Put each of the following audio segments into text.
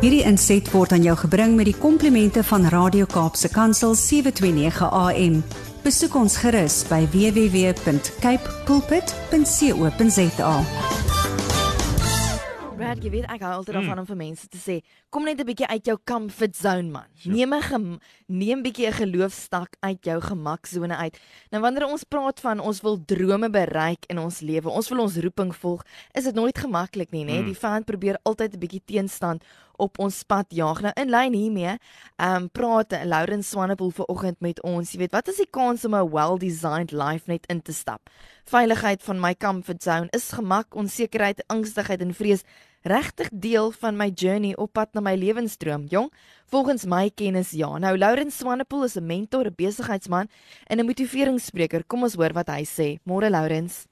Hierdie inset word aan jou gebring met die komplimente van Radio Kaapse Kansel 729 AM. Besoek ons gerus by www.cape pulpit.co.za. Brad, jy weet ek hou altyd daarvan om vir mense te sê, kom net 'n bietjie uit jou comfort zone man. Neem 'n neem bietjie 'n geloofstak uit jou gemaksone uit. Nou wanneer ons praat van ons wil drome bereik in ons lewe, ons wil ons roeping volg, is dit nooit gemaklik nie, né? Die vyand probeer altyd 'n bietjie teenstand op ons pad jaag. Nou in lyn hiermee, ehm um, praat Lauren Swanepoel vanoggend met ons. Jy weet, wat is die kans om 'n well-designed life net in te stap? Veiligheid van my comfort zone is gemak, onsekerheid, angstigheid en vrees regtig deel van my journey op pad na my lewensdroom, jong. Volgens my kennis ja. Nou Lauren Swanepoel is 'n mentor, 'n besigheidsman en 'n motiveringsspreker. Kom ons hoor wat hy sê. Môre Laurens.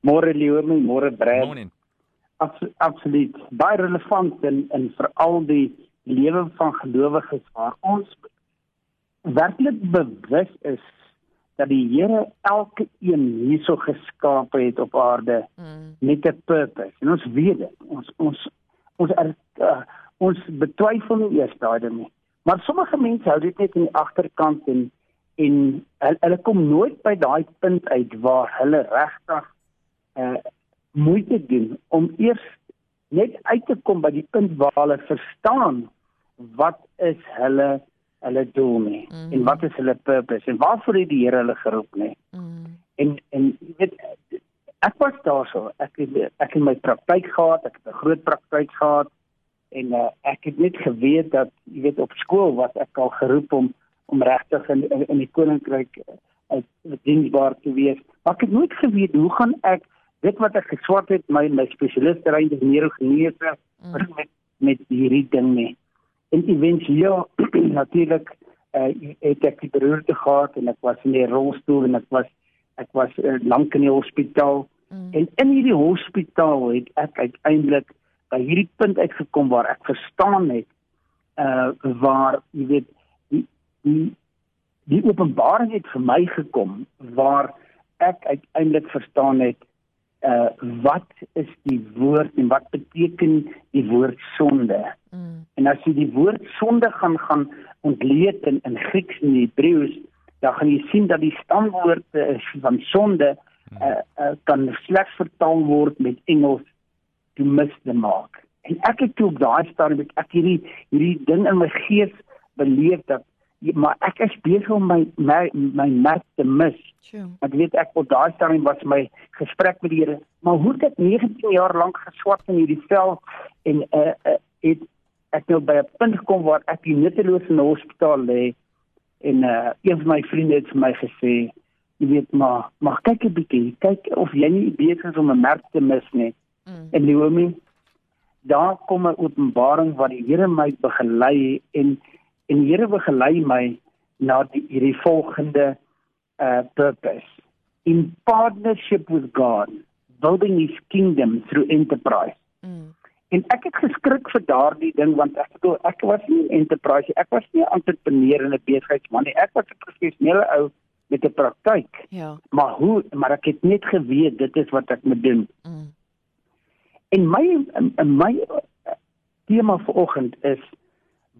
Môre Leonie, môre Brad. Morning. Abs absoluut. Baie relevant en en veral die lewe van gelowiges waar ons werklik bewus is dat die Here elke een hierso geskaap het op aarde Mm. met 'n purpose. En ons weet dit. Ons ons ons er, uh, ons betwyfel nie eers daai ding nie. Maar sommige mense hou dit net in die agterkant en en hulle, hulle kom nooit by daai punt uit waar hulle regtig uh moeite doen om eers net uit te kom by die punt waar hulle verstaan wat is hulle hulle doel nie Mhm. en wat is hulle purpose en waarvoor het die Here hulle geroep nie. Mm. En en jy weet ek was daarso. Ek het ek het my praktyk gehad, ek het 'n groot praktyk gehad en uh, ek het net geweet dat jy weet op skool was ek al geroep om om regtig in, in in die koninkryk uh, diensbaar te wees. Maar ek het nooit geweet hoe gaan ek dit wat ek geswat het my my spesialisterrein is neurogenese Mm. met met hierdie ding nie. En éventueel natuurlik uh, het ek die beroerte gehad en ek was in die rolstoel en ek was ek was uh, lank in die hospitaal Mm. en in hierdie hospitaal het ek uiteindelik by hierdie punt uitgekom waar ek verstaan het uh waar jy weet die die die openbaring het vir my gekom waar ek uiteindelik verstaan het uh wat is die woord en wat beteken die woord sonde Mm. En as jy die woord sonde gaan gaan ontleed in in Grieks en Hebreëus, dan gaan jy sien dat die stamwoord uh, van sonde uh, uh, kan slegs vertaal word met Engels to miss the mark. En ek het toe op daai stadium ek hierdie hierdie ding in my gees beleef dat maar ek is besig om my my, my merk te mis. Ek weet ek op daai stadium was my gesprek met die Here, maar hoe het ek 19 jaar lank geswat in hierdie vel en uh, uh het ek nou by 'n punt gekom waar ek die nutteloos in 'n hospitaal lê en uh een van my vriende het vir my gesê, jy weet maar, maar kyk 'n bietjie, kyk of jy nie besig is om 'n merk te mis nie. Mm. En Naomi, daar kom 'n openbaring waar die Here my begelei en en die Here begelei my na die hierdie volgende uh purpose in partnership with God building his kingdom through enterprise. Mm. En ek het geskrik vir daardie ding want ek bedoel ek was nie 'n enterprise, ek was nie 'n entrepreneur en 'n besigheidsman nie. Ek was 'n professionele ou met 'n praktyk. Ja. Maar hoe maar ek het net geweet dit is wat ek moet doen. Mm. En my in, my uh, tema vanoggend is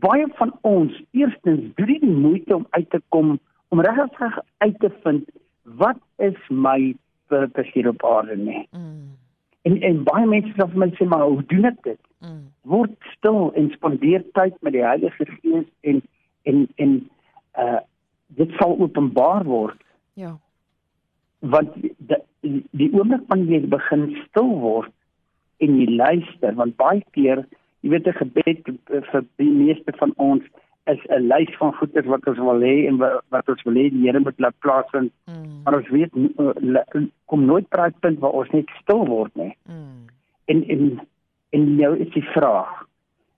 baie van ons eerstens doen die moeite om uit te kom om regtig uit te vind wat is my purpose hier op aarde nie. Mm. En en baie mense sê vir my sê maar hoe doen ek dit? Mm. Word stil en spandeer tyd met die Heilige Gees en en en uh dit sal openbaar word Ja. want die, die oomblik wanneer jy begin stil word en jy luister want baie keer jy weet 'n gebed eh, vir die meeste van ons is 'n lys van goeie wat ons wil hê en wa- wat ons wil hê die Here moet laat plaasvind Mm. maar ons weet la- kom nooit by 'n punt waar ons net stil word nie Mm. en en en nou is die vraag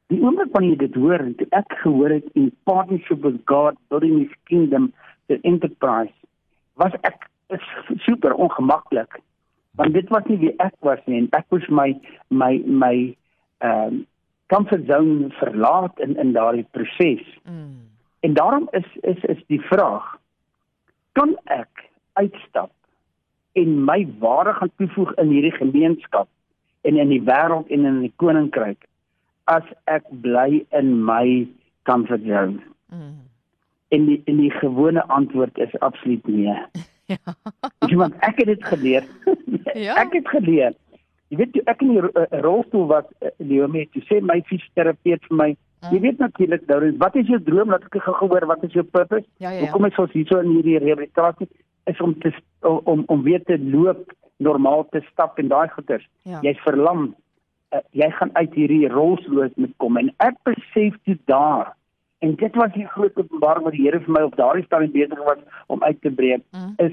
die oomblik wanneer jy dit hoor en toe ek gehoor het in partnership with God building his kingdom the enterprise was ek super ongemaklik want dit was nie wie ek was nie en ek moes my my my ehm um, comfort zone verlaat in in daardie proses Mm. en daarom is is is die vraag kan ek uitstap en my waarde gaan toevoeg in hierdie gemeenskap en in die wêreld en in die koninkryk as ek bly in my comfort zone. Mm. En die en die gewone antwoord is absoluut nee. Ja. Want ek het dit geleer. Ja. Ek het geleer. Jy weet toe ek in die eh, rolstoel was, eh, Leomi, toe sê my fisioterapeut vir my, Mm. jy weet natuurlik nou, wat is jou droom? Laat ek gou hoor wat is jou purpose? Ja, ja, ja. Hoekom is ons hierso in hierdie rehabilitasie is om te om om, om weer te loop, normaal te stap en daai goeters. Ja. Jy's verlam. Uh, jy gaan uit hierdie rolstoel moet kom en ek besef toe daar en dit was die groot openbaring wat die Here vir my op daardie stadium besig was om uit te breek Mm. is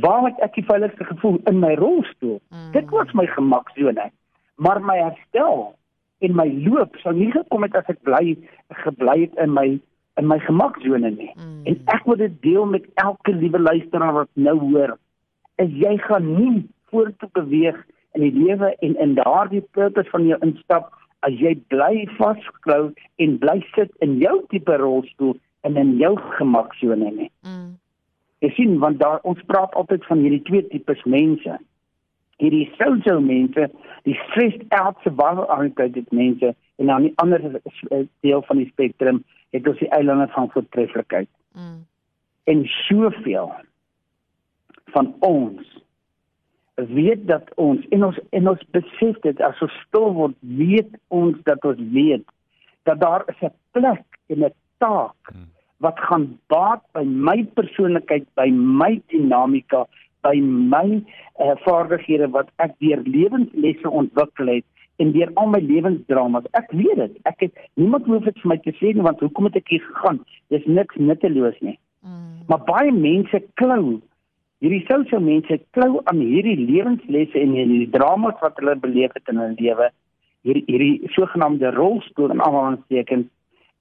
waar het ek die veiligste gevoel in my rolstoel. Mm. Dit was my gemaksone. Maar my herstel en my loop sou nie gekom het as ek bly gebly het in my in my gemaksone nie. Mm. En ek wil dit deel met elke liewe luisteraar wat nou hoor. Is jy gaan nie vorentoe beweeg in die lewe en in daardie purpose van jou instap as jy bly vasklou en bly sit in jou tipe rolstoel en in jou gemaksone nie. Mm. Jy sien want daar ons praat altyd van hierdie twee tipes mense. Hierdie social mense, die stressed out survival oriented mense en dan die ander eh, deel van die spektrum het ons die eilande van voortreffelikheid. Mm. En soveel van ons weet dat ons en ons en ons besef dit as ons stil word, weet ons dat ons weet dat daar is 'n plek en 'n taak wat gaan baat by my persoonlikheid, by my dinamika, by my uh, vaardighede wat ek deur lewenslesse ontwikkel het en deur al my lewensdramas. Ek weet dit. Ek het niemand hoef dit vir my te sê nie want hoekom het ek hier gegaan? Dis niks nutteloos nie. Mm. Maar baie mense klou hierdie social mense klou aan hierdie lewenslesse en hierdie dramas wat hulle beleef het in hulle lewe. Hierdie hierdie sogenaamde rolstoel en aanhalingstekens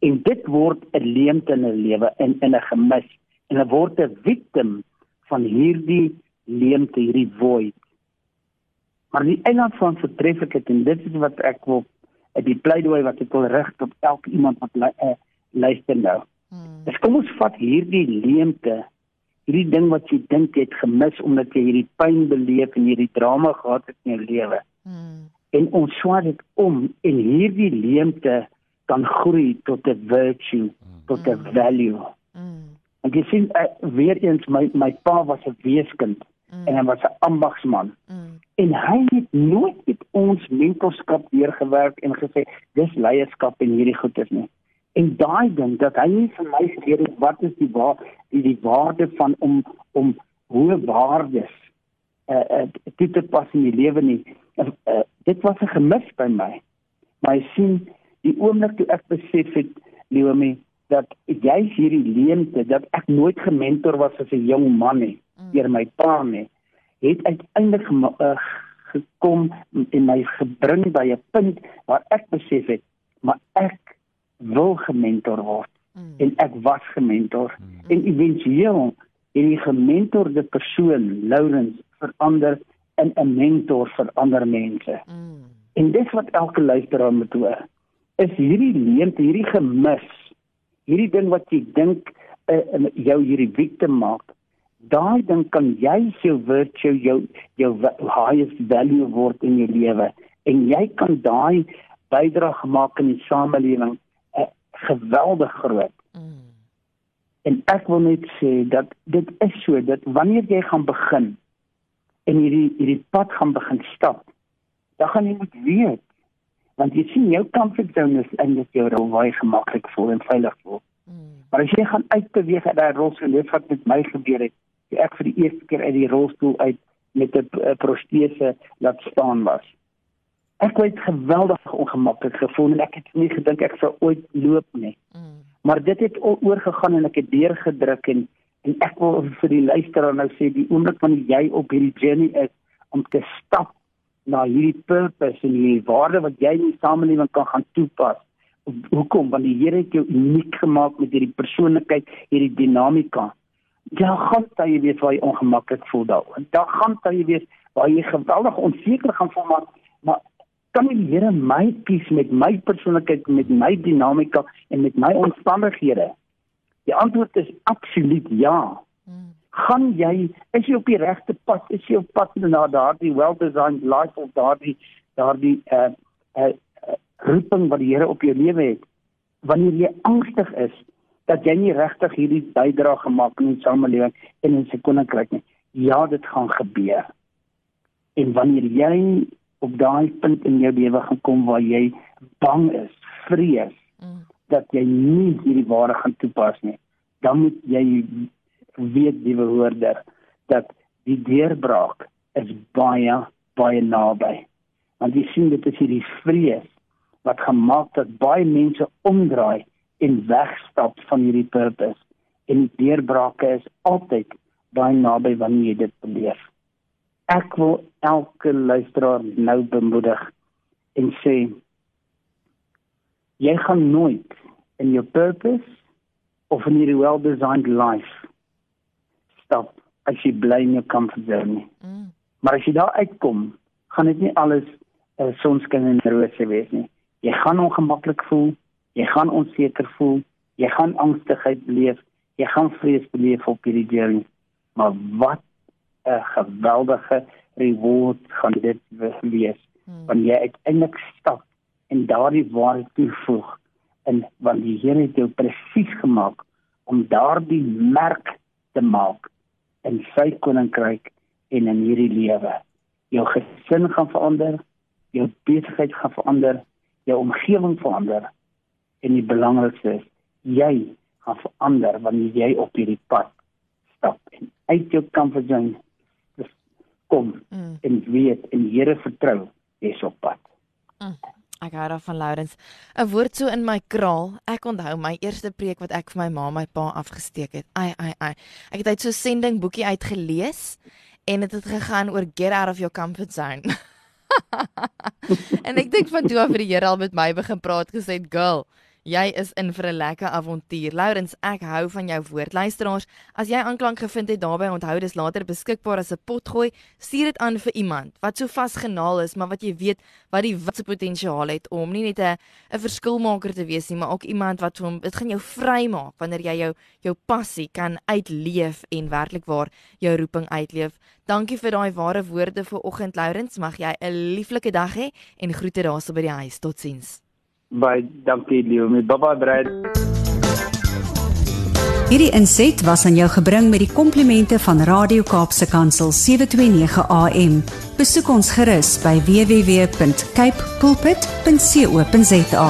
en dit word 'n leemte in 'n lewe in in 'n gemis en hulle word 'n victim van hierdie leemte, hierdie void. Maar die eiland van vertreffelikheid en dit is wat ek wil die pleidooi wat ek wil rig tot elke iemand wat uh, luister nou. Mm. Dis kom ons vat hierdie leemte, hierdie ding wat jy dink jy het gemis omdat jy hierdie pyn beleef en hierdie drama gehad het in jou lewe. Mm. En ons swaai dit om en hierdie leemte kan groei tot 'n virtue, tot 'n value. Mm. En jy sien uh, weer eens my my pa was 'n weeskind Mm. en hy was 'n ambagsman Mm. en hy het nooit met ons mentorskap deurgewerk en gesê dis leierskap en hierdie goed is nie. En daai ding dat hy nie vir my geleer het wat is die waar die, die waarde van om om hoë waardes uh, uh toe te pas in die lewe nie. Uh, uh, dit was 'n gemis by my. Maar sien die oomblik toe ek besef het Leomi dat jy hierdie leemte dat ek nooit gementor was as 'n jong man nie deur my pa nie het uiteindelik uh, gekom en my gebring by 'n punt waar ek besef het maar ek wil gementor word. Mm. en ek was gementor. En éventueel het die gementorde persoon Lourens verander in 'n mentor vir ander mense. Mm. en dis wat elke luisteraar moet hoor is hierdie leemte hierdie gemis hierdie ding wat jy dink uh, jou hierdie victim maak daai ding kan jy jou virtue jou jou highest value word in jou lewe en jy kan daai bydrae maak in die samelewing uh, geweldig groot Mm. en ek wil net sê dat dit is so dat wanneer jy gaan begin en hierdie hierdie pad gaan begin stap dan gaan jy moet weet want jy sien jou comfort zone is eintlik jou rol waar jy gemaklik voel en veilig voel Mm. Maar as jy gaan uitbeweeg uit daai rolstoel, dit wat met my gebeur het, toe ek vir die eerste keer uit die rolstoel uit met 'n eh, protese laat staan was. Ek het geweldig ongemaklik gevoel en ek het nie gedink ek sou ooit loop nie. Mm. Maar dit het oorgegaan en ek het deurgedruk en en ek wil vir die luisteraar nou sê die oomblik wanneer jy op hierdie journey is om te stap na hierdie purpose en hierdie waarde wat jy in die samelewing kan gaan toepas. Hoekom? Want die Here het jou uniek gemaak met hierdie persoonlikheid, hierdie dinamika. Ja, gaan jy weet waar jy ongemaklik voel daaroor. Daar gaan jy weet waar jy geweldig onseker gaan voel maar maar kan die Here my kies met my persoonlikheid, met my dinamika en met my omstandighede? Die antwoord is absoluut ja. Gaan jy is jy op die regte pad? Is jy op pad na daardie well-designed life of daardie daardie uh uh, uh roeping wat die Here op jou lewe het. Wanneer jy angstig is dat jy nie regtig hierdie bydrae gemaak in die samelewing en in sy koninkryk nie. Ja, dit gaan gebeur. En wanneer jy op daai punt in jou lewe gaan kom waar jy bang is, vrees mm. dat jy nie hierdie ware gaan toepas nie, dan moet jy weet die hoorder dat die deurbraak is baie baie naby. Want jy sien dit is hierdie vrees wat gemaak dat baie mense omdraai en wegstap van hierdie purpose en die deurbrake is altyd baie naby wanneer jy dit beleef. Ek wil elke luisteraar nou bemoedig en sê jy gaan nooit in jou purpose of in your well-designed life stop as jy bly in jou comfort zone. Mm. Maar as jy daar uitkom, gaan dit nie alles uh, sonskyn en rose wees nie. Jy gaan ongemaklik voel, jy gaan onseker voel, jy gaan angstigheid beleef, jy gaan vrees beleef op hierdie journey. Maar wat 'n geweldige reward gaan dit wees hmm. wanneer jy uiteindelik stap en daardie waarheid toevoeg en wanneer die Here jou presies gemaak om daardie merk te maak in sy koninkryk en in hierdie lewe. Jou gesin gaan verander, jou besigheid gaan verander, jou omgewing verander en die belangrikste is jy gaan verander wanneer jy op hierdie pad stap en uit jou comfort zone kom mm. en weet en Here vertrou jy's op pad. Mm. Ek hou daarvan Lourens. 'n Woord so in my kraal. Ek onthou my eerste preek wat ek vir my ma en my pa afgesteek het. Ai ai ai. Ek het uit so 'n sending boekie uitgelees en dit het, het gegaan oor get out of your comfort zone. en ek dink van toe af vir die Here al met my begin praat gesê, "Girl, Jy is in vir 'n lekker avontuur. Lourens, ek hou van jou woord. Luisteraars, as jy aanklank gevind het daarbey, onthou dis later beskikbaar as 'n potgooi. Stuur dit aan vir iemand wat so vasgenaal is, maar wat jy weet wat die watse potensiaal het om nie net 'n 'n verskilmaker te wees nie, maar ook iemand wat hom dit gaan jou vrymaak wanneer jy jou jou passie kan uitleef en werklik waar jou roeping uitleef. Dankie vir daai ware woorde vir oggend Lourens. Mag jy 'n lieflike dag hê en groete daarso by die huis. Totsiens. Baie dankie Leo, my baba Brad. Hierdie inset was aan jou gebring met die komplimente van Radio Kaapse Kansel 729 AM. Besoek ons gerus by www.cape pulpit.co.za.